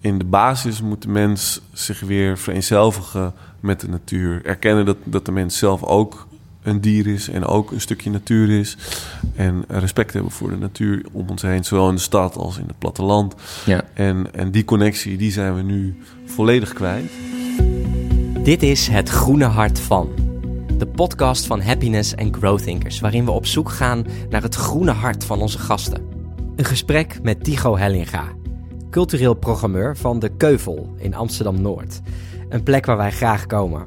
in de basis moet de mens zich weer vereenzelvigen met de natuur. Erkennen dat, dat de mens zelf ook een dier is en ook een stukje natuur is. En respect hebben voor de natuur om ons heen, zowel in de stad als in het platteland. Ja. En, en die connectie, die zijn we nu volledig kwijt. Dit is Het Groene Hart van. De podcast van Happiness and Growth Thinkers, waarin we op zoek gaan naar het groene hart van onze gasten. Een gesprek met Tigo Hellinga, cultureel programmeur van De Keuvel in Amsterdam Noord. Een plek waar wij graag komen.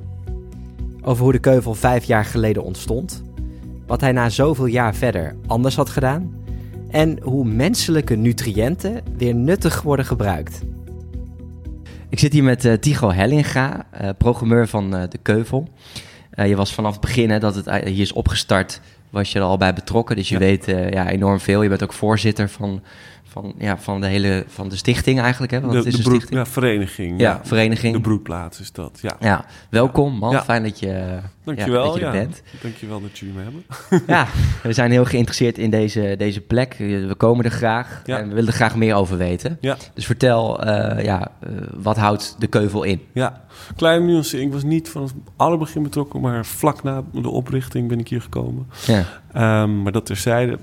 Over hoe de Keuvel vijf jaar geleden ontstond, wat hij na zoveel jaar verder anders had gedaan en hoe menselijke nutriënten weer nuttig worden gebruikt. Ik zit hier met uh, Tigo Hellinga, uh, programmeur van uh, De Keuvel. je was vanaf het begin hè, dat het hier is opgestart, was je er al bij betrokken. Dus je ja. weet ja, enorm veel. Je bent ook voorzitter van, van, ja, van de hele van de stichting eigenlijk. Hè? Want de, het is de een stichting. ja, vereniging. Ja, vereniging. De broedplaats is dat, ja. Ja, welkom man. Ja. Fijn dat je, Dankjewel, ja, dat je er bent. Dankjewel dat jullie me hebben. Ja, we zijn heel geïnteresseerd in deze, deze plek. We komen er graag en we willen er graag meer over weten. Ja. Dus vertel, eh, ja, eh, wat houdt de keuvel in? Ja, kleine nuance. Ik was niet van het allerbegin betrokken, maar vlak na de oprichting ben ik hier gekomen. Ja. Ehm, maar dat terzijde.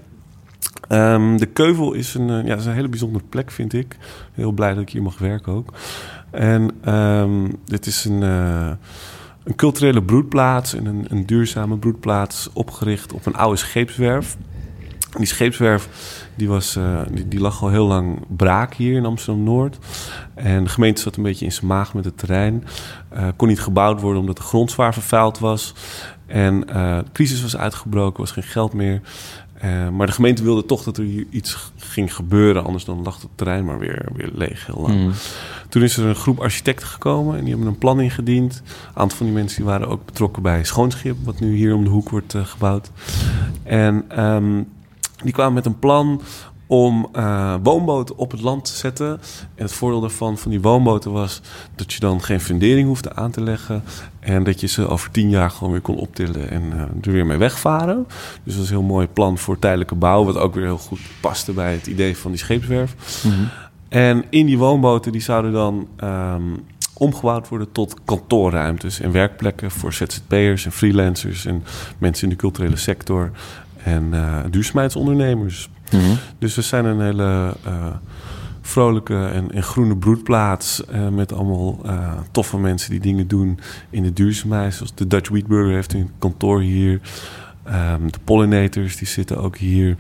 Ehm, de Keuvel is een, eh, ja, een hele bijzondere plek, vind ik. Heel blij dat ik hier mag werken ook. En ehm, dit is een, eh, een culturele broedplaats en een, een duurzame broedplaats opgericht op een oude scheepswerf. Die scheepswerf die was, eh, die, lag al heel lang braak hier in Amsterdam-Noord. En de gemeente zat een beetje in zijn maag met het terrein. Kon niet gebouwd worden omdat de grond zwaar vervuild was. En de crisis was uitgebroken, was geen geld meer. Eh, maar de gemeente wilde toch dat er hier iets ging gebeuren. Anders dan lag het terrein maar weer, weer leeg heel lang. Mm. Toen is er een groep architecten gekomen en die hebben een plan ingediend. Een aantal van die mensen die waren ook betrokken bij Schoonschip, wat nu hier om de hoek wordt eh, gebouwd. En ehm, die kwamen met een plan om eh, woonboten op het land te zetten. En het voordeel daarvan van die woonboten was dat je dan geen fundering hoefde aan te leggen. En dat je ze over tien jaar gewoon weer kon optillen en eh, er weer mee wegvaren. Dus dat is een heel mooi plan voor tijdelijke bouw. Wat ook weer heel goed paste bij het idee van die scheepswerf. Mhm. En in die woonboten die zouden dan ehm, omgebouwd worden tot kantoorruimtes en werkplekken voor ZZP'ers en freelancers en mensen in de culturele sector en eh, duurzaamheidsondernemers. Mhm. Dus we zijn een hele eh, vrolijke en, en groene broedplaats eh, met allemaal eh, toffe mensen die dingen doen in de duurzaamheid. Zoals de Dutch Wheatburger heeft een kantoor hier. Ehm, de pollinators die zitten ook hier.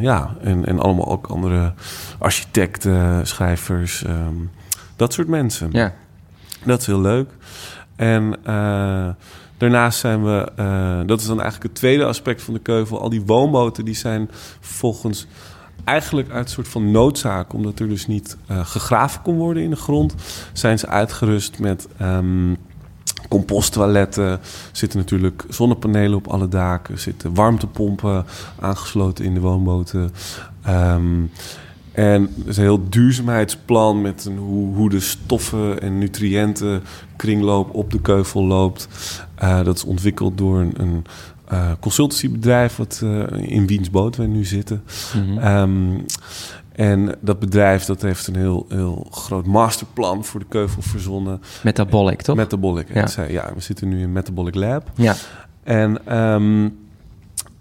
Ja, en, en allemaal ook andere architecten, schrijvers, ehm, dat soort mensen. Ja. Dat is heel leuk. En daarnaast zijn we, eh, dat is dan eigenlijk het tweede aspect van de keuvel. Al die woonboten die zijn volgens eigenlijk uit een soort van noodzaak, omdat er dus niet eh, gegraven kon worden in de grond, zijn ze uitgerust met ehm composttoiletten. Zitten natuurlijk zonnepanelen op alle daken. Zitten warmtepompen aangesloten in de woonboten. Ehm, en er is een heel duurzaamheidsplan met een, hoe, hoe de stoffen en nutriënten kringloop op de keuvel loopt. Eh, dat is ontwikkeld door een, een eh, consultancybedrijf wat, eh, in wiens boot wij nu zitten. Mhm. Ehm, en dat bedrijf dat heeft een heel, heel groot masterplan voor de keuvel verzonnen. Metabolic, toch? Metabolic. Ja. zij. ja, we zitten nu in Metabolic Lab. Ja. En ehm,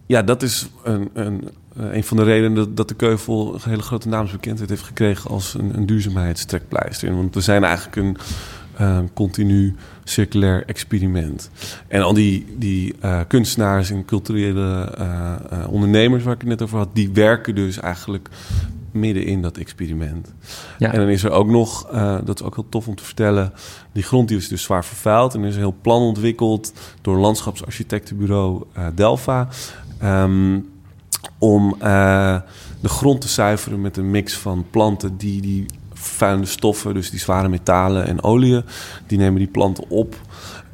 ja, dat is een, een, een van de redenen dat, dat de Keuvel een hele grote naamsbekendheid heeft gekregen als een, een duurzaamheidstrekpleister. Want we zijn eigenlijk een eh, continu circulair experiment. En al die, die eh, kunstenaars en culturele eh, eh, ondernemers waar ik het net over had, die werken dus eigenlijk midden in dat experiment. Ja. En dan is er ook nog, eh, dat is ook heel tof om te vertellen, die grond die is dus zwaar vervuild. En er is een heel plan ontwikkeld door landschapsarchitectenbureau eh, Delva. ehm, om eh, de grond te zuiveren met een mix van planten die die vervuilende stoffen, dus die zware metalen en oliën, die nemen die planten op.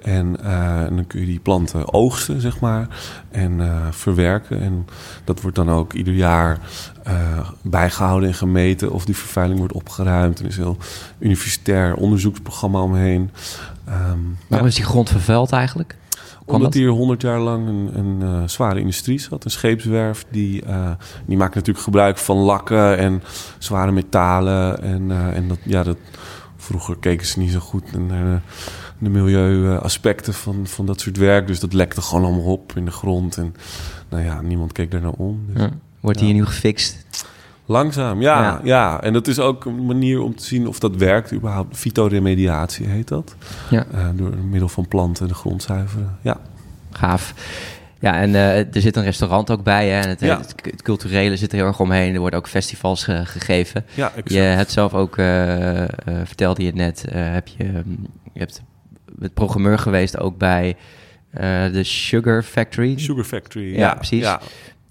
En, eh, en dan kun je die planten oogsten, zeg maar, en eh, verwerken. En dat wordt dan ook ieder jaar eh, bijgehouden en gemeten of die vervuiling wordt opgeruimd. Er is een heel universitair onderzoeksprogramma omheen. Ehm, Waarom is die grond vervuild eigenlijk? Kwam omdat dat? hier honderd jaar lang een, een eh, zware industrie zat. Een scheepswerf. Die, eh, die maakt natuurlijk gebruik van lakken en zware metalen. En, eh, en dat, ja, dat, vroeger keken ze niet zo goed naar de milieuaspecten van, van dat soort werk. Dus dat lekte gewoon allemaal op in de grond. En nou ja, niemand keek daar naar om. Dus Ja. Wordt Ja. hier nu gefixt? Langzaam, ja, Ja. ja. En dat is ook een manier om te zien of dat werkt überhaupt. Fytoremediatie heet dat. Ja. Eh, door middel van planten de grond zuiveren. Ja. Gaaf. Ja, en eh, er zit een restaurant ook bij. Hè? En het, Ja. het, het culturele zit er heel erg omheen. Er worden ook festivals ge- gegeven. Ja, exact. Je hebt zelf ook, eh, eh, vertelde je het net, eh, heb je, hm, je hebt met programmeur geweest ook bij eh, de Sugar Factory. Sugar Factory. Ja, precies. Ja.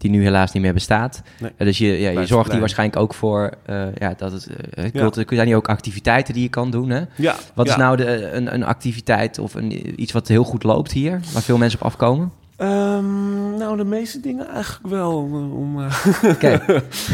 Die nu helaas niet meer bestaat. Nee. Eh, dus je, ja, je zorgt hier waarschijnlijk ook voor eh, ja, dat het uh, Ja. Zijn hier ook activiteiten die je kan doen? Hè? Ja, Wat is nou de, een, een activiteit of een, iets wat heel goed loopt hier, waar veel mensen op afkomen? Ehm, nou, de meeste dingen eigenlijk wel. Om,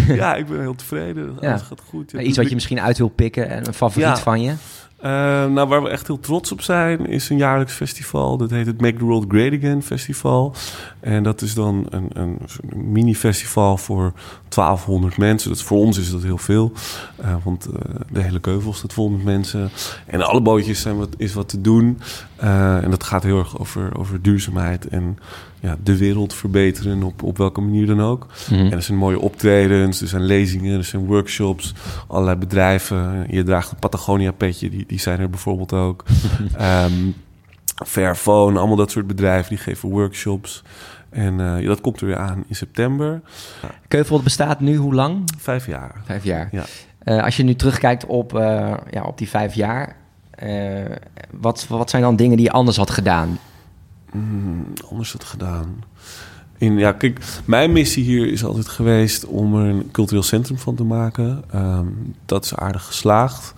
ja, ik ben heel tevreden. Ja. Alles gaat goed. Ja, Iets wat je misschien uit wil pikken en een favoriet van je? Eh, nou, waar we echt heel trots op zijn, is een jaarlijks festival. Dat heet het Make the World Great Again Festival. En dat is dan een, een, mini-festival voor 1200 mensen. Dat, voor ons is dat heel veel. Eh, want eh, de hele keuvel staat vol met mensen. En alle bootjes zijn wat, is wat te doen. En dat gaat heel erg over, over duurzaamheid en ja, de wereld verbeteren op, op welke manier dan ook. Mhm. En er zijn mooie optredens, er zijn lezingen, er zijn workshops, allerlei bedrijven. Je draagt een Patagonia-petje, die, die zijn er bijvoorbeeld ook. Ehm Fairphone, allemaal dat soort bedrijven, die geven workshops. En eh, ja, dat komt er weer aan in september. Keuvel bestaat nu hoe lang? Vijf jaar. Vijf jaar. Ja. Eh, als je nu terugkijkt op, eh, ja, op die vijf jaar, wat, wat zijn dan dingen die je anders had gedaan? Hmm, anders had gedaan. In, ja, kijk, mijn missie hier is altijd geweest om er een cultureel centrum van te maken. Ehm, dat is aardig geslaagd.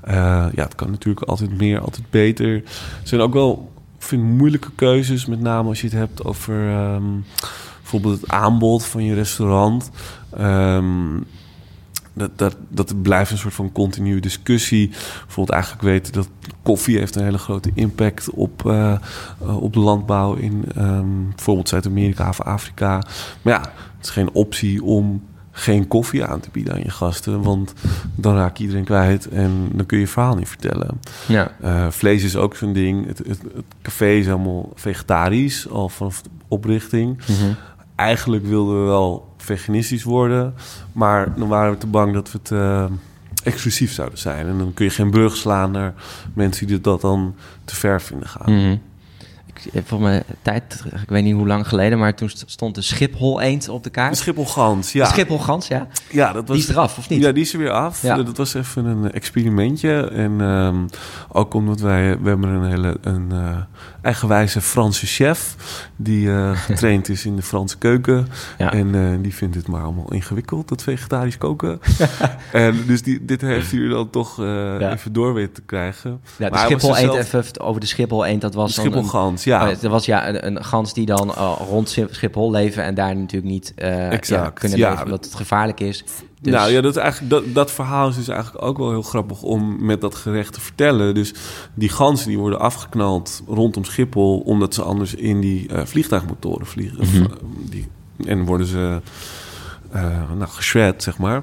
Eh, ja, het kan natuurlijk altijd meer, altijd beter. Er zijn ook wel, vind, moeilijke keuzes. Met name als je het hebt over ehm, bijvoorbeeld het aanbod van je restaurant. Ehm, dat, dat, dat blijft een soort van continue discussie. Bijvoorbeeld eigenlijk weten dat koffie heeft een hele grote impact op, eh, eh, op de landbouw in ehm, bijvoorbeeld Zuid-Amerika of Afrika. Maar ja, het is geen optie om geen koffie aan te bieden aan je gasten. Want dan raak je iedereen kwijt en dan kun je je verhaal niet vertellen. Ja. Eh, vlees is ook zo'n ding. Het, het, het café is allemaal vegetarisch, al vanaf de oprichting. Mhm. Eigenlijk wilden we wel veganistisch worden, maar dan waren we te bang dat we het eh, exclusief zouden zijn. En dan kun je geen brug slaan naar mensen die dat dan te ver vinden gaan. Mhm. Ik, voor mijn tijd, ik weet niet hoe lang geleden, maar toen st- stond de Schiphol eend op de De kaart. Schipholgans, ja. De Schiphol Gans, ja. ja, dat was, Die is eraf, of niet? Ja, die is er weer af. Ja. Dat was even een experimentje. En ehm, ook omdat wij... We hebben een hele een, eh, eigenwijze Franse chef... die eh, getraind is in de Franse keuken. Ja. En eh, die vindt het maar allemaal ingewikkeld, dat vegetarisch koken. en dus die, dit heeft hij er dan toch eh, even door weten te krijgen. Ja, de Maar Schiphol er eend, zelf- even over de Schiphol eend, dat was De Ja. Oh, er was ja een, een gans die dan eh, rond Schip- Schiphol leven en daar natuurlijk niet eh, Exact, ja, kunnen ja. leven omdat het gevaarlijk is. Dus, Nou ja, dat, is eigenlijk, dat, dat verhaal is dus eigenlijk ook wel heel grappig om met dat gerecht te vertellen. Dus die ganzen die worden afgeknald rondom Schiphol... omdat ze anders in die eh, vliegtuigmotoren vliegen. Mhm. die, en worden ze nou, geshred, zeg maar.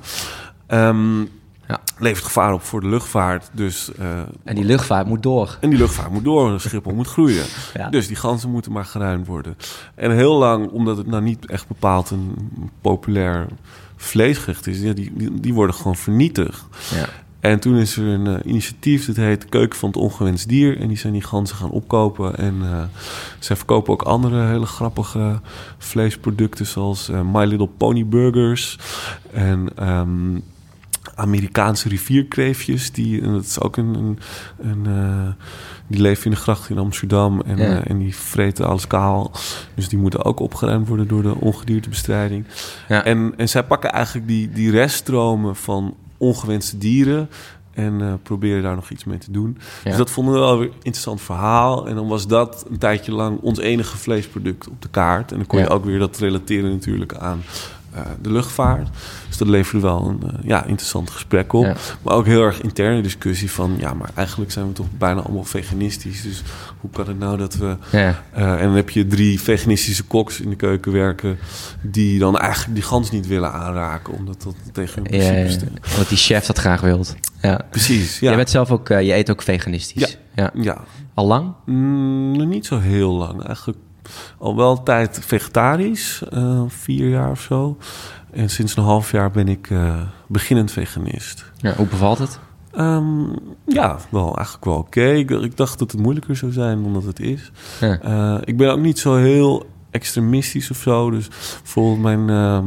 Ehm, Ja. Levert gevaar op voor de luchtvaart. Dus, eh, En die luchtvaart moet door. en die luchtvaart moet door, Schiphol moet groeien. Ja. Dus die ganzen moeten maar geruimd worden. En heel lang, omdat het nou niet echt bepaald een populair vleesgerecht is... Ja, die, die, die worden gewoon vernietigd. Ja. En toen is er een eh, initiatief, dat heet Keuken van het Ongewenst Dier. En die zijn die ganzen gaan opkopen. En eh zij verkopen ook andere hele grappige vleesproducten... zoals My Little Pony Burgers en... ehm, Amerikaanse rivierkreefjes. Die, en dat is ook een. een, een eh, die leven in de gracht in Amsterdam. En, Ja. eh, en die vreten alles kaal. Dus die moeten ook opgeruimd worden door de ongediertebestrijding. Ja. En, en zij pakken eigenlijk die, die reststromen van ongewenste dieren. En uh, proberen daar nog iets mee te doen. Ja. Dus dat vonden we wel weer een interessant verhaal. En dan was dat een tijdje lang ons enige vleesproduct op de kaart. En dan kon je ook weer dat relateren natuurlijk aan eh, de luchtvaart. Dus dat leverde wel een eh, ja, interessant gesprek op. Ja. Maar ook heel erg interne discussie van... ja, maar eigenlijk zijn we toch bijna allemaal veganistisch. Dus hoe kan het nou dat we... Ja. eh, en dan heb je drie veganistische koks in de keuken werken... die dan eigenlijk die gans niet willen aanraken... omdat dat tegen hun Ja, ja, principes ja. stemt. Want die chef dat graag wilt. Ja. Precies, ja. Je bent zelf ook, eh, je eet ook veganistisch. Ja. Ja, Al lang? Mm, niet zo heel lang. Eigenlijk al wel een tijd vegetarisch, eh, vier jaar of zo. En sinds een half jaar ben ik eh, beginnend veganist. Ja. Hoe bevalt het? Ehm, ja, wel, eigenlijk wel oké. Ik, ik dacht dat het moeilijker zou zijn dan dat het is. Ja. Eh, ik ben ook niet zo heel extremistisch of zo. Dus bijvoorbeeld mijn, ehm,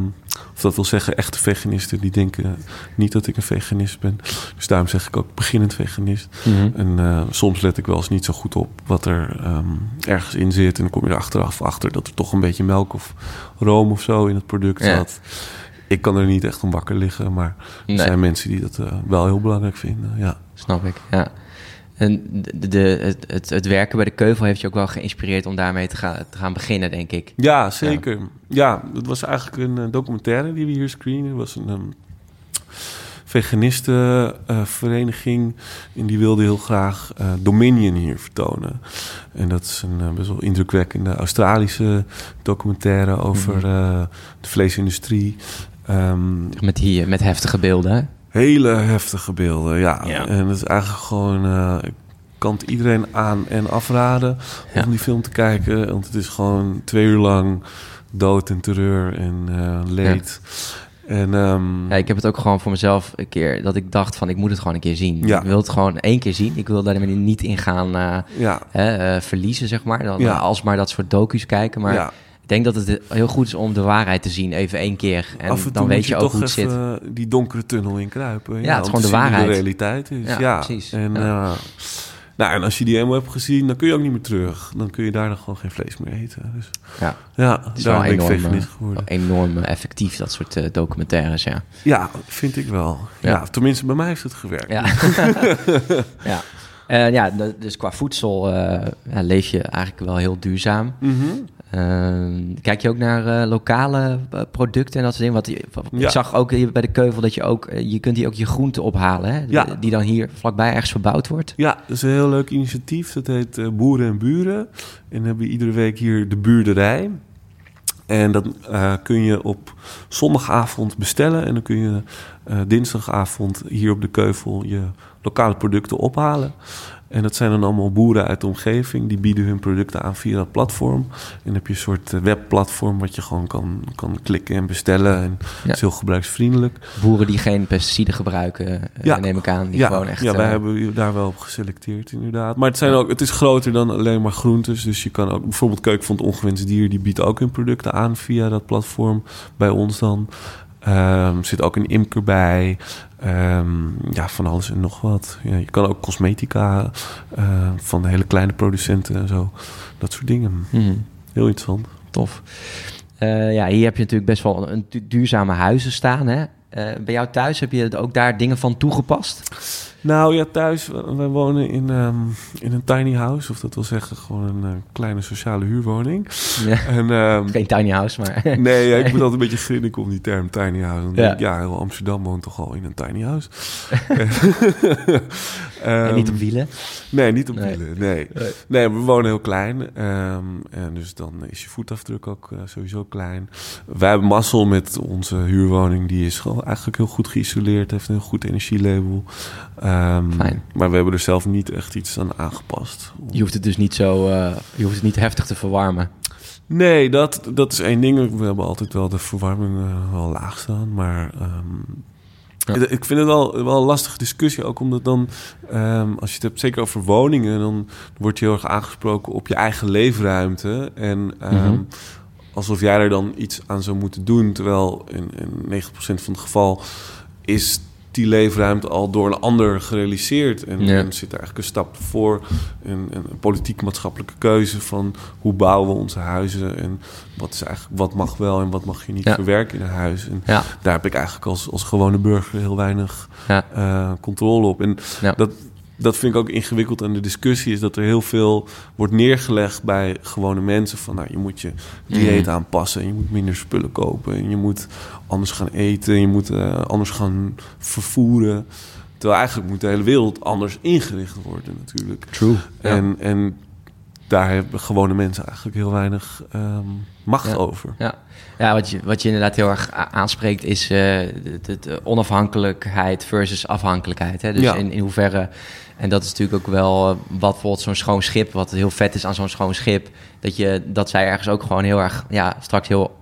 of dat wil zeggen, echte veganisten, die denken niet dat ik een veganist ben. Dus daarom zeg ik ook beginnend veganist. Mhm. En eh, soms let ik wel eens niet zo goed op wat er ehm, ergens in zit. En dan kom je er achteraf achter dat er toch een beetje melk of room of zo in het product Ja. zat. Ik kan er niet echt om wakker liggen, maar Nee. er zijn mensen die dat eh, wel heel belangrijk vinden. Ja. Snap ik, ja. En de, de, het, het, het werken bij de keuvel heeft je ook wel geïnspireerd om daarmee te gaan, te gaan beginnen, denk ik. Ja, zeker. Ja, dat was eigenlijk een eh, documentaire die we hier screenen. Het was een ehm, vegenistenvereniging en die wilde heel graag eh, Dominion hier vertonen. En dat is een eh, best wel indrukwekkende Australische documentaire over Mhm. eh, de vleesindustrie. Ehm, Met, die, met heftige beelden, hè? Hele heftige beelden, ja. Ja. En het is eigenlijk gewoon... eh, ik kan het iedereen aan en afraden Ja. om die film te kijken. Want het is gewoon twee uur lang dood en terreur en eh, leed. En ehm, Ja, ik heb het ook gewoon voor mezelf een keer dat ik dacht van ik moet het gewoon een keer zien. Ja. Ik wil het gewoon één keer zien. Ik wil daar niet in gaan eh, ja, verliezen, zeg maar. Dan, Ja. eh, Alsmaar dat soort docu's kijken. Maar ja. Ik denk dat het heel goed is om de waarheid te zien, even één keer. En af en toe dan weet je ook hoe het zit. even die donkere tunnel in kruipen. Ja, het is gewoon de waarheid. de realiteit is. Ja, Ja, precies. En, Ja. eh, nou, en als je die helemaal hebt gezien, dan kun je ook niet meer terug. Dan kun je daar dan gewoon geen vlees meer eten. Dus Ja, ja, het is daar wel ben ik enorm, veganist eh, geworden. enorm eh, effectief, dat soort eh, documentaires, ja. Ja, vind ik wel. Ja. Ja. tenminste bij mij heeft het gewerkt. Ja. ja. Eh, ja, dus qua voedsel eh, leef je eigenlijk wel heel duurzaam. Mhm. Ehm, kijk je ook naar eh, lokale eh, producten en dat soort dingen? Want ik Ja. zag ook hier bij de keuvel dat je ook... eh, je kunt hier ook je groenten ophalen, hè? Ja. Die dan hier vlakbij ergens verbouwd wordt. Ja, dat is een heel leuk initiatief. Dat heet Boeren en Buren. En dan hebben we iedere week hier de buurderij. En dat kun je op zondagavond bestellen. En dan kun je dinsdagavond hier op de Keuvel je lokale producten ophalen. En dat zijn dan allemaal boeren uit de omgeving. Die bieden hun producten aan via dat platform. En dan heb je een soort eh, webplatform wat je gewoon kan, kan klikken en bestellen. En Ja. het is heel gebruiksvriendelijk. Boeren die geen pesticiden gebruiken, eh, Ja. neem ik aan. Die ja, gewoon echt... ja, wij eh, hebben u daar wel op geselecteerd, inderdaad. Maar het, zijn ook, het is groter dan alleen maar groentes. Dus je kan ook bijvoorbeeld Keuken van het Ongewenst Dier... die biedt ook hun producten aan via dat platform bij ons dan. Ehm zit ook een imker bij. Ehm, ja, van alles en nog wat. Ja, je kan ook cosmetica eh, van hele kleine producenten en zo. Dat soort dingen. mhm. Heel interessant. Tof. Eh, ja, hier heb je natuurlijk best wel een du- duurzame huizen staan. Hè? Eh, bij jou thuis heb je ook daar dingen van toegepast? Nou ja, thuis, we- wij wonen in, ehm, in een tiny house. Of dat wil zeggen gewoon een eh, kleine sociale huurwoning. Ja. En, ehm, Geen tiny house, maar... Nee, ja, ik moet altijd een beetje grinniken om die term tiny house. Dan Ja. denk ik, ja, heel Amsterdam woont toch al in een tiny house. en Ehm, niet op wielen. Nee, niet op Nee. wielen. Nee. Nee. nee, we wonen heel klein. en dus dan is je voetafdruk ook eh, sowieso klein. Wij hebben mazzel met onze huurwoning. Die is gewoon eigenlijk heel goed geïsoleerd. Heeft een heel goed energielabel. Ehm, Fijn. Maar we hebben er zelf niet echt iets aan aangepast. Je hoeft het dus niet zo... eh, je hoeft het niet heftig te verwarmen. Nee, dat, dat is één ding. We hebben altijd wel de verwarming eh, wel laag staan. Maar ehm, Ja. ik vind het wel, wel een lastige discussie. Ook omdat dan, ehm, als je het hebt zeker over woningen... dan word je heel erg aangesproken op je eigen leefruimte. En Mhm. alsof jij er dan iets aan zou moeten doen. Terwijl in, in 90% van het geval is die leefruimte al door een ander gerealiseerd. En, Ja. en zit er eigenlijk een stap voor. En, en een politiek-maatschappelijke keuze van hoe bouwen we onze huizen. En wat, is eigenlijk, wat mag wel en wat mag je niet Ja. verwerken in een huis. En daar heb ik eigenlijk als, als gewone burger heel weinig eh, controle op. En dat, dat vind ik ook ingewikkeld aan de discussie... is dat er heel veel wordt neergelegd bij gewone mensen... van nou, je moet je dieet Mhm. aanpassen... en je moet minder spullen kopen... en je moet anders gaan eten... en je moet eh, anders gaan vervoeren... Terwijl eigenlijk moet de hele wereld anders ingericht worden natuurlijk. true. Ja. En, en daar hebben gewone mensen eigenlijk heel weinig ehm, macht Ja. over. Ja, ja wat, je, wat je inderdaad heel erg aanspreekt is eh, de, de- de onafhankelijkheid versus afhankelijkheid. Hè? Dus Ja. in, in hoeverre, en dat is natuurlijk ook wel eh, wat bijvoorbeeld zo'n schoon schip, wat heel vet is aan zo'n schoon schip, dat, je, dat zij ergens ook gewoon heel erg, ja, straks heel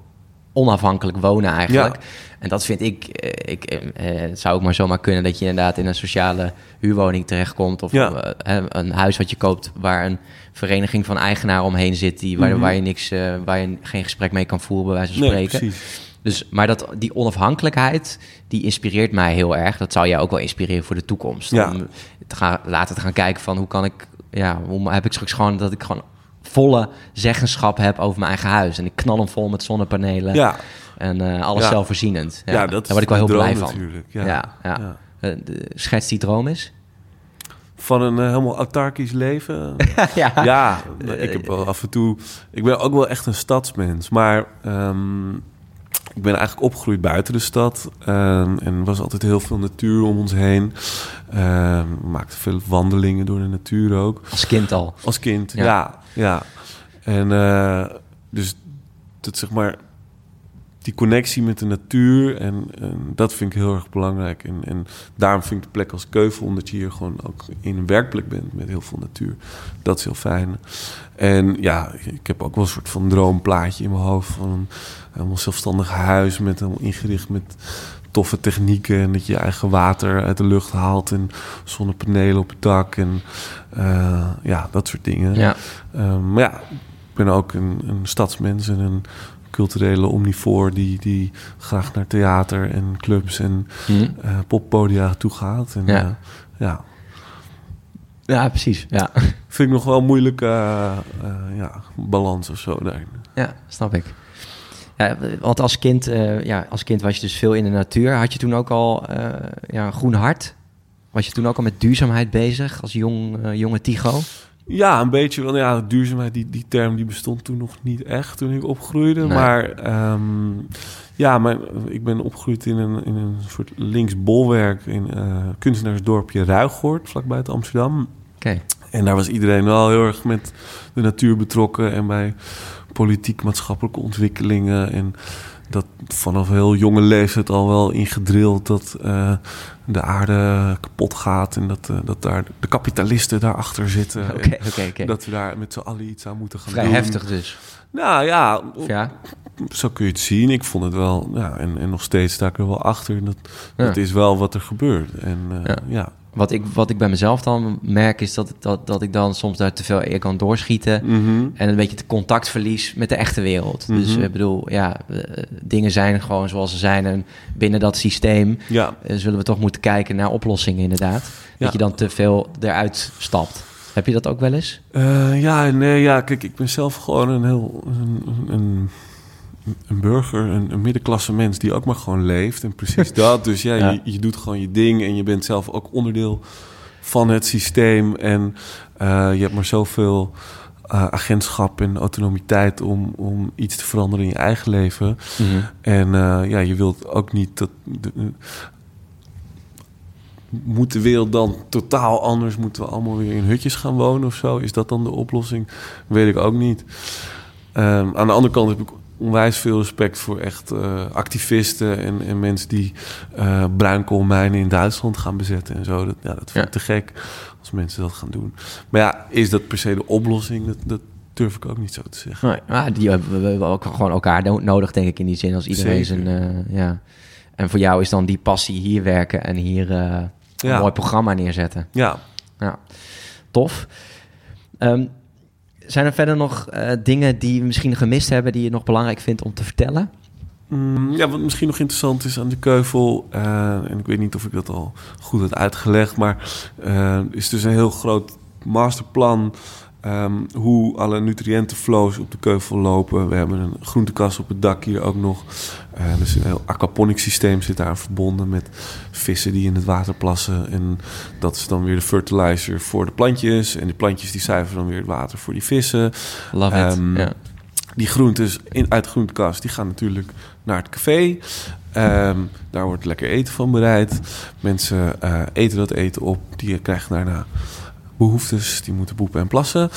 onafhankelijk wonen eigenlijk. Ja. En dat vind ik, eh, ik eh, het zou ook maar zomaar kunnen dat je inderdaad in een sociale huurwoning terechtkomt. Of Ja. eh, een huis wat je koopt waar een vereniging van eigenaren omheen zit, die, waar, Mhm. waar, je niks, eh, waar je geen gesprek mee kan voeren, bij wijze van Nee, spreken. precies. Dus, maar dat, die onafhankelijkheid, die inspireert mij heel erg. Dat zou jou ook wel inspireren voor de toekomst. Ja. Om te gaan, later te gaan kijken van hoe kan ik, ja, hoe heb ik straks gewoon dat ik gewoon volle zeggenschap heb over mijn eigen huis. En ik knal hem vol met zonnepanelen Ja, en eh, alles Ja. zelfvoorzienend. ja, dat Daar word ik wel heel droom blij van. natuurlijk. Ja. Ja, ja. Ja. Eh, schets die droom is. Van een eh, helemaal autarkisch leven. ja. ja, ik heb wel af en toe. Ik ben ook wel echt een stadsmens, maar ehm, ik ben eigenlijk opgegroeid buiten de stad ehm, en er was altijd heel veel natuur om ons heen. Ehm, we maakten veel wandelingen door de natuur ook Als kind al. als kind. Ja. Ja, ja. En eh, dus dat zeg maar die connectie met de natuur en, en dat vind ik heel erg belangrijk. En, en daarom vind ik de plek als Keuvel, omdat je hier gewoon ook in een werkplek bent met heel veel natuur. Dat is heel fijn. En ja, ik heb ook wel een soort van droomplaatje in mijn hoofd van een helemaal zelfstandig huis met helemaal ingericht met toffe technieken en dat je je eigen water uit de lucht haalt en zonnepanelen op het dak en eh, ja, dat soort dingen. Ja. Ehm, maar ja, ik ben ook een, een stadsmens en een culturele omnivoor die, die graag naar theater en clubs en Hm. eh, poppodia toe gaat. En, Ja. ja. ja, ja, precies. Ja. vind ik nog wel een moeilijke eh, eh, ja, balans of zo daarin. Ja, snap ik. Ja, want als kind, eh, ja, als kind was je dus veel in de natuur. Had je toen ook al eh, ja, een groen hart? Was je toen ook al met duurzaamheid bezig als jong, eh, jonge Tigo? Ja, een beetje. Want ja, duurzaamheid, die, die term die bestond toen nog niet echt toen ik opgroeide. Nee. Maar ehm, ja, mijn, ik ben opgegroeid in een, in een soort linksbolwerk in eh kunstenaarsdorpje Ruigoort, vlakbij het Amsterdam. En daar was iedereen wel heel erg met de natuur betrokken en bij politiek-maatschappelijke ontwikkelingen. En dat vanaf heel jonge leeftijd al wel ingedrild dat eh, de aarde kapot gaat en dat, eh, dat daar de kapitalisten daarachter zitten. Oké, oké. Dat we daar met z'n allen iets aan moeten gaan Vrij doen. heftig dus. Nou ja, ja? zo kun je het zien. Ik vond het wel, ja, en, en nog steeds sta ik er wel achter. Dat, Ja. dat is wel wat er gebeurt. En eh, Ja. ja. Wat ik, wat ik bij mezelf dan merk is dat, dat, dat ik dan soms daar te veel in kan doorschieten. Mhm. En een beetje het contact verlies met de echte wereld. Dus Mhm. ik bedoel, ja, eh, dingen zijn gewoon zoals ze zijn. En binnen dat systeem ja. eh, zullen we toch moeten kijken naar oplossingen inderdaad. Ja. Dat je dan te veel eruit stapt. Heb je dat ook wel eens? Eh, ja, nee, ja, kijk, ik ben zelf gewoon een heel een, een, een burger, een, een middenklasse mens die ook maar gewoon leeft. En precies dat. Dus ja, Ja. Je, je doet gewoon je ding en je bent zelf ook onderdeel van het systeem. En eh, je hebt maar zoveel eh, agentschap en autonomiteit om, om iets te veranderen in je eigen leven. En eh, ja, je wilt ook niet dat. De, moet de wereld dan totaal anders? Moeten we allemaal weer in hutjes gaan wonen of zo? Is dat dan de oplossing? Weet ik ook niet. Ehm, aan de andere kant heb ik onwijs veel respect voor echt eh, activisten en, en mensen die eh bruinkoolmijnen in Duitsland gaan bezetten en zo. Dat, ja, dat vind Ja. ik te gek als mensen dat gaan doen. Maar ja, is dat per se de oplossing? Dat, dat durf ik ook niet zo te zeggen. Nee, maar die hebben we hebben ook gewoon elkaar no- nodig, denk ik, in die zin. Als iedereen Zeker. zijn... eh, ja. En voor jou is dan die passie hier werken en hier een Ja. mooi programma neerzetten. Ja, Ja, tof. Ehm, zijn er verder nog eh, dingen die we misschien gemist hebben... die je nog belangrijk vindt om te vertellen? Mm, ja, wat misschien nog interessant is aan de keuvel, eh, en ik weet niet of ik dat al goed had uitgelegd, maar uh, is dus een heel groot masterplan um, hoe alle nutriëntenflows op de keuvel lopen. We hebben een groentekast op het dak hier ook nog. Uh, dus een heel aquaponic systeem zit daar verbonden met vissen die in het water plassen. En dat is dan weer de fertilizer voor de plantjes. En die plantjes die zuiveren dan weer het water voor die vissen. Love it. Um, Die groentes in, uit de groentekast die gaan natuurlijk naar het café. Um, daar wordt lekker eten van bereid. Mensen uh, eten dat eten op. Die krijgen daarna behoeftes. Die moeten poepen en plassen.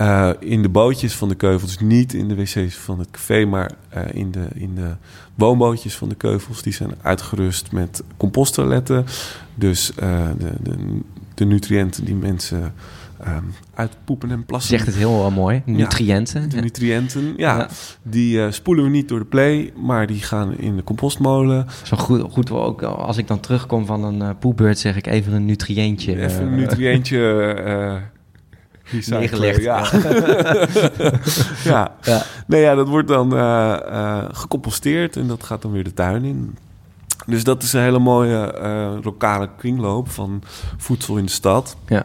Uh, in de bootjes van de keuvels, niet in de wc's van het café, maar uh, in, de, in de woonbootjes van de keuvels. Die zijn uitgerust met composttoiletten. Dus uh, de, de, de, nutriënten die mensen um, uitpoepen en plassen. Zegt het heel mooi. Nutriënten. Ja, de nutriënten, ja. ja. Die spoelen we niet door de play, maar die gaan in de compostmolen. Zo goed, goed ook als ik dan terugkom van een poepbeurt, zeg ik even een nutriëntje. Even een nutriëntje neergelegd. Ja. ja. ja. Nee, ja, dat wordt dan uh, uh, gecomposteerd en dat gaat dan weer de tuin in. Dus dat is een hele mooie uh, lokale kringloop van voedsel in de stad. Ja.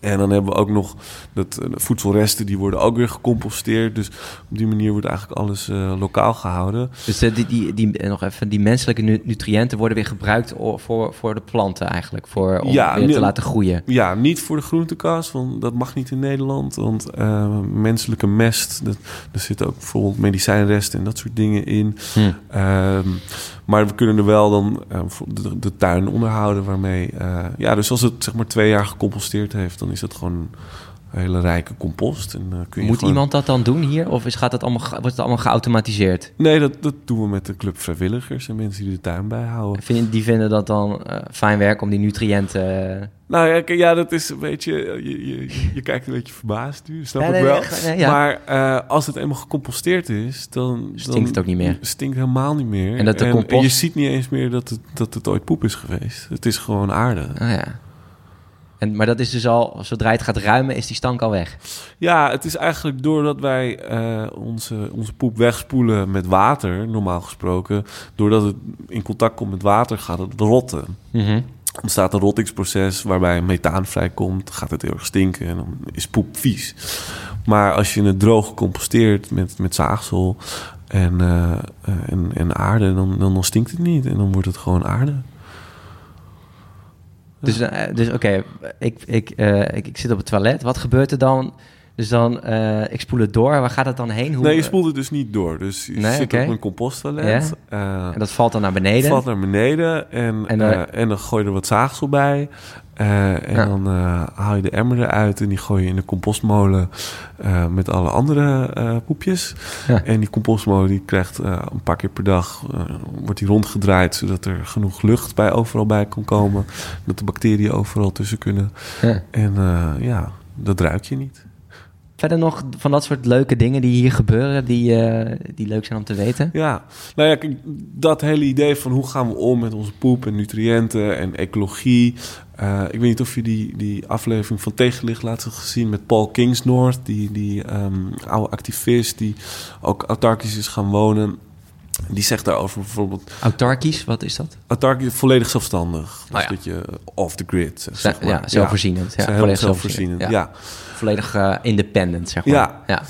En dan hebben we ook nog dat de voedselresten, die worden ook weer gecomposteerd. Dus op die manier wordt eigenlijk alles uh, lokaal gehouden. Dus uh, die, die, die, nog even, die menselijke nutriënten worden weer gebruikt voor, voor de planten eigenlijk, voor, om ja, weer te laten groeien. Ja, niet voor de groentekas, want dat mag niet in Nederland. Want uh, menselijke mest, dat, er zitten ook bijvoorbeeld medicijnresten en dat soort dingen in. Hm. Maar we kunnen er wel dan uh, de, de, tuin onderhouden waarmee... Uh, ja, dus als het zeg maar twee jaar gecomposteerd heeft... dan is het gewoon een hele rijke compost. En, uh, kun je Moet gewoon... iemand dat dan doen hier? Of is, gaat dat allemaal, wordt het allemaal geautomatiseerd? Nee, dat, dat doen we met de club vrijwilligers... en mensen die de tuin bijhouden. Vind, die vinden dat dan fijn werk om die nutriënten... Nou ja, ja, dat is een beetje... Je, je, je kijkt een beetje verbaasd nu, snap ja, ik nee, wel. Nee, ja. Maar uh, als het eenmaal gecomposteerd is, dan... Stinkt dan het ook niet meer. Stinkt helemaal niet meer. En, dat de en, compost... en je ziet niet eens meer dat het, dat het ooit poep is geweest. Het is gewoon aarde. Ah ja. En, maar dat is dus al, zodra het gaat ruimen, is die stank al weg? Ja, het is eigenlijk doordat wij uh, onze, onze poep wegspoelen met water, normaal gesproken. Doordat het in contact komt met water, gaat het rotten. Mm -hmm ontstaat een rottingsproces waarbij methaan vrijkomt, gaat het heel erg stinken en dan is poep vies. Maar als je het droog composteert met, met zaagsel en, uh, en, en aarde, dan, dan, stinkt het niet en dan wordt het gewoon aarde. Dus, uh, dus oké, ik, ik, uh, ik, ik zit op het toilet. Wat gebeurt er dan? Dus dan, uh, ik spoel het door. Waar gaat het dan heen? Hoe... Nee, je spoelt het dus niet door. Dus je nee, zit okay. op een composttoilet. Ja. Uh, en dat valt dan naar beneden? valt naar beneden. En, en, uh, en dan gooi je er wat zaagsel bij. en ja. dan haal je de emmer eruit en die gooi je in de compostmolen met alle andere poepjes. Ja. En die compostmolen die krijgt een paar keer per dag, wordt die rondgedraaid zodat er genoeg lucht bij overal bij kan komen. Dat de bacteriën overal tussen kunnen. En ja, dat ruik je niet. Verder nog van dat soort leuke dingen die hier gebeuren, die, uh, die leuk zijn om te weten? Ja, nou ja, dat hele idee van hoe gaan we om met onze poep en nutriënten en ecologie. Uh, ik weet niet of je die, die aflevering van Tegenlicht laat gezien met Paul Kingsnorth, die, die um, oude activist die ook autarkisch is gaan wonen. Die zegt daarover bijvoorbeeld... Autarkisch, wat is dat? Autarkisch, volledig zelfstandig. Dus oh, ja. dat je off the grid, zeg, zeg maar. Ja, zelfvoorzienend. Ja, volledig zelfvoorzienend, ja. Volledig uh, independent, zeg maar. Ja. ja.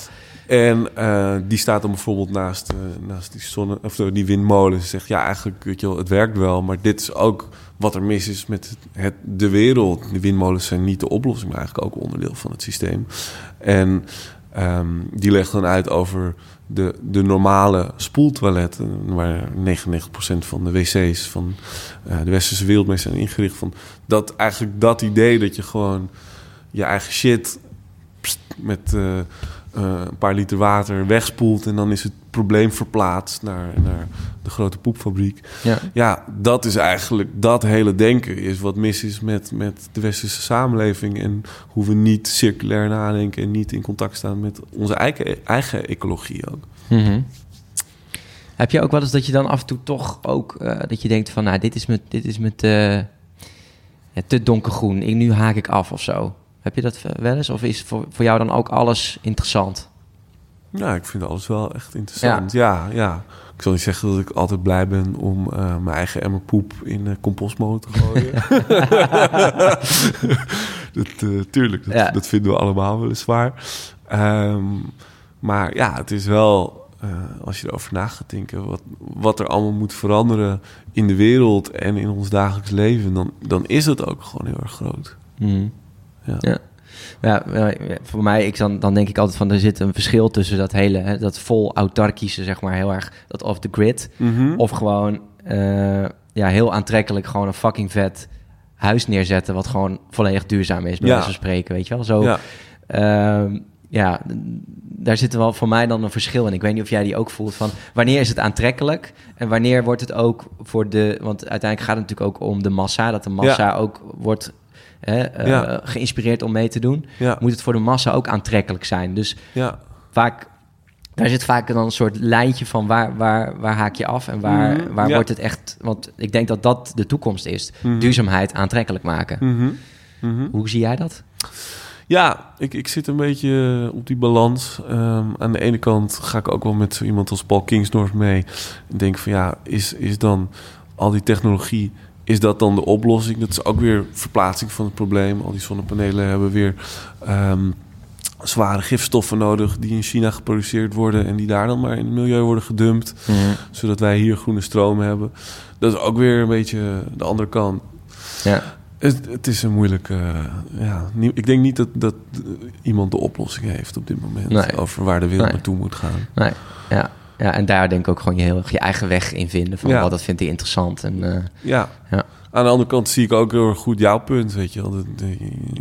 En uh, die staat dan bijvoorbeeld naast, uh, naast die, zonne, of die windmolen. Ze zegt, ja, eigenlijk, weet je wel, het werkt wel. Maar dit is ook wat er mis is met het, de wereld. De windmolens zijn niet de oplossing, maar eigenlijk ook onderdeel van het systeem. En um, die legt dan uit over de, de normale spoeltoiletten, waar 99% van de wc's van uh, de westerse wereld mee zijn ingericht. Van dat eigenlijk dat idee dat je gewoon je eigen shit met uh, een paar liter water wegspoelt en dan is het probleem verplaatst naar, naar de grote poepfabriek. Ja. ja, dat is eigenlijk dat hele denken is wat mis is met, met de westerse samenleving en hoe we niet circulair nadenken en niet in contact staan met onze eigen, eigen ecologie ook. Mm -hmm. Heb je ook wel eens dat je dan af en toe toch ook uh, dat je denkt van nou dit is met dit is met uh, ja, te donkergroen, ik, nu haak ik af of zo. Heb je dat wel eens of is voor, voor jou dan ook alles interessant? Ja, ik vind alles wel echt interessant. Ja, ja. Ik zal niet zeggen dat ik altijd blij ben om uh, mijn eigen emmer poep in uh, compostmotor te gooien. dat, uh, tuurlijk, dat, Ja. dat vinden we allemaal weliswaar. Ehm maar ja, het is wel, eh, als je erover na gaat denken... Wat, wat er allemaal moet veranderen in de wereld en in ons dagelijks leven... dan, dan is het ook gewoon heel erg groot. Mhm. Ja. Ja. Ja, voor mij, ik dan, dan denk ik altijd van er zit een verschil tussen dat hele, hè, dat vol autarkische, zeg maar, heel erg dat off the grid. Mhm. Of gewoon eh, ja, heel aantrekkelijk gewoon een fucking vet huis neerzetten, wat gewoon volledig duurzaam is, bij Ja. wijze van spreken, weet je wel. Zo, ja. Ehm, ja, daar zit wel voor mij dan een verschil in. Ik weet niet of jij die ook voelt van wanneer is het aantrekkelijk en wanneer wordt het ook voor de. Want uiteindelijk gaat het natuurlijk ook om de massa, dat de massa ook wordt hè, eh, Ja. geïnspireerd om mee te doen. Ja. Moet het voor de massa ook aantrekkelijk zijn. Dus ja. vaak. Daar zit vaak dan een soort lijntje van waar, waar, waar haak je af en waar, Mhm, waar ja. wordt het echt... Want ik denk dat dat de toekomst is. Mhm. Duurzaamheid aantrekkelijk maken. Mhm. Mhm. Hoe zie jij dat? Ja, ik, ik zit een beetje op die balans. Ehm, aan de ene kant ga ik ook wel met zo iemand als Paul Kingsnorth mee. En denk van ja, is, is dan al die technologie, is dat dan de oplossing? Dat is ook weer verplaatsing van het probleem. Al die zonnepanelen hebben weer ehm, zware gifstoffen nodig die in China geproduceerd worden en die daar dan maar in het milieu worden gedumpt, zodat wij hier groene stroom hebben. Dat is ook weer een beetje de andere kant. Ja. Het, het is een moeilijke. eh, ja, ik denk niet dat, dat iemand de oplossing heeft op dit moment. Nee. Over waar de wereld Nee. naartoe moet gaan. Nee, ja. Ja, en daar denk ik ook gewoon je, heel, erg je eigen weg in vinden. Van Ja. wat dat vindt hij interessant. En, eh, Ja. Ja. Aan de andere kant zie ik ook heel erg goed jouw punt. Weet je wel, de, de-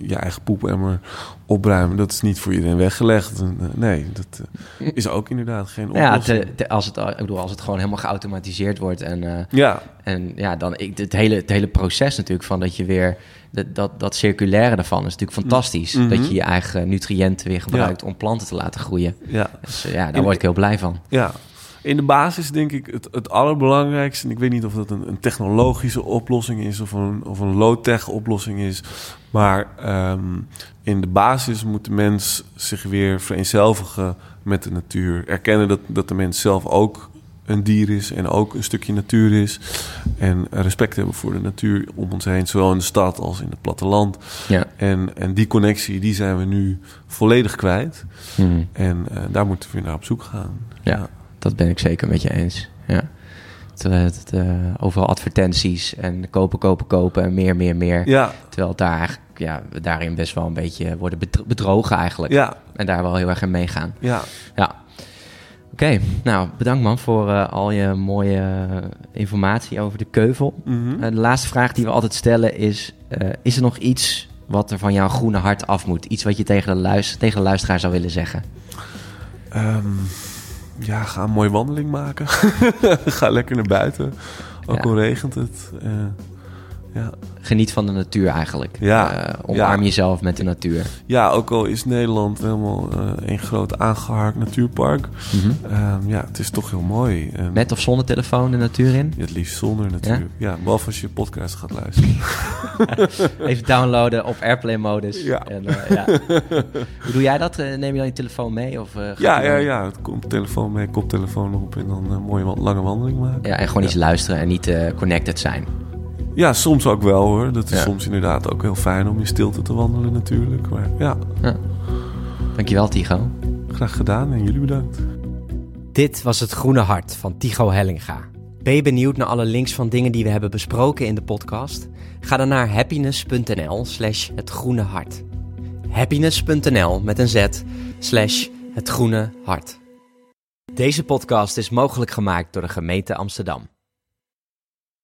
je eigen poepemmer opruimen. Dat is niet voor iedereen weggelegd. Eh, Nee, dat eh, is ook inderdaad geen ja, oplossing. te- te- als, het, ik bedoel, als het gewoon helemaal geautomatiseerd wordt. En, eh, Ja, en ja, dan ik, het, hele, het hele proces natuurlijk van dat je weer... Dat, dat, dat circulaire daarvan is natuurlijk fantastisch. Mhm. Dat je je eigen nutriënten weer gebruikt om planten te laten groeien. ja. Dus ja, daar word ik heel blij van. Ja, in de basis denk ik het, het allerbelangrijkste... en ik weet niet of dat een, een technologische oplossing is... of een, of een low-tech oplossing is... maar ehm, in de basis moet de mens zich weer vereenzelvigen met de natuur. Erkennen dat, dat de mens zelf ook een dier is... en ook een stukje natuur is. En respect hebben voor de natuur om ons heen... zowel in de stad als in het platteland. Ja. En, en die connectie die zijn we nu volledig kwijt... Mhm. En eh, daar moeten we weer naar op zoek gaan. Ja. Dat ben ik zeker met je eens. Ja. Terwijl het, eh, overal advertenties en kopen, kopen, kopen en meer, meer, meer. Ja, Terwijl het daar eigenlijk, ja, we daarin best wel een beetje worden bedro- bedrogen eigenlijk. ja, En daar wel heel erg in meegaan. ja. Ja. Oké, nou bedankt man voor eh, al je mooie eh, informatie over de keuvel. Mhm. De laatste vraag die we altijd stellen is: eh, is er nog iets wat er van jouw groene hart af moet? Iets wat je tegen de, luister, tegen de luisteraar zou willen zeggen? Ehm, ja, ga een mooie wandeling maken. ga lekker naar buiten. Ook Ja. al regent het. Eh, ja. Geniet van de natuur eigenlijk. Ja, Eh, omarm ja. jezelf met de natuur. ja, ook al is Nederland helemaal eh een groot aangeharkt natuurpark. Ehm, ja, het is toch heel mooi. En Met of zonder telefoon de natuur in? Het liefst zonder natuurlijk. Ja, behalve als je podcast gaat luisteren. Even downloaden op airplane-modus. Ja. En, eh, ja. Hoe doe jij dat? Neem je dan je telefoon mee? Of, ja, ja, ja. Het komt telefoon mee, koptelefoon op en dan een mooie lange wandeling maken. Ja, en gewoon iets luisteren en niet connected zijn. Ja, soms ook wel hoor. Dat is Ja. soms inderdaad ook heel fijn om in stilte te wandelen natuurlijk. Maar ja, Dankjewel, Tigo. graag gedaan en jullie bedankt. Dit was Het Groene Hart van Tigo Hellinga. Ben je benieuwd naar alle links van dingen die we hebben besproken in de podcast? Ga dan naar happiness.nl slash het groene hart. Happiness.nl met een z slash het groene hart. Deze podcast is mogelijk gemaakt door de gemeente Amsterdam.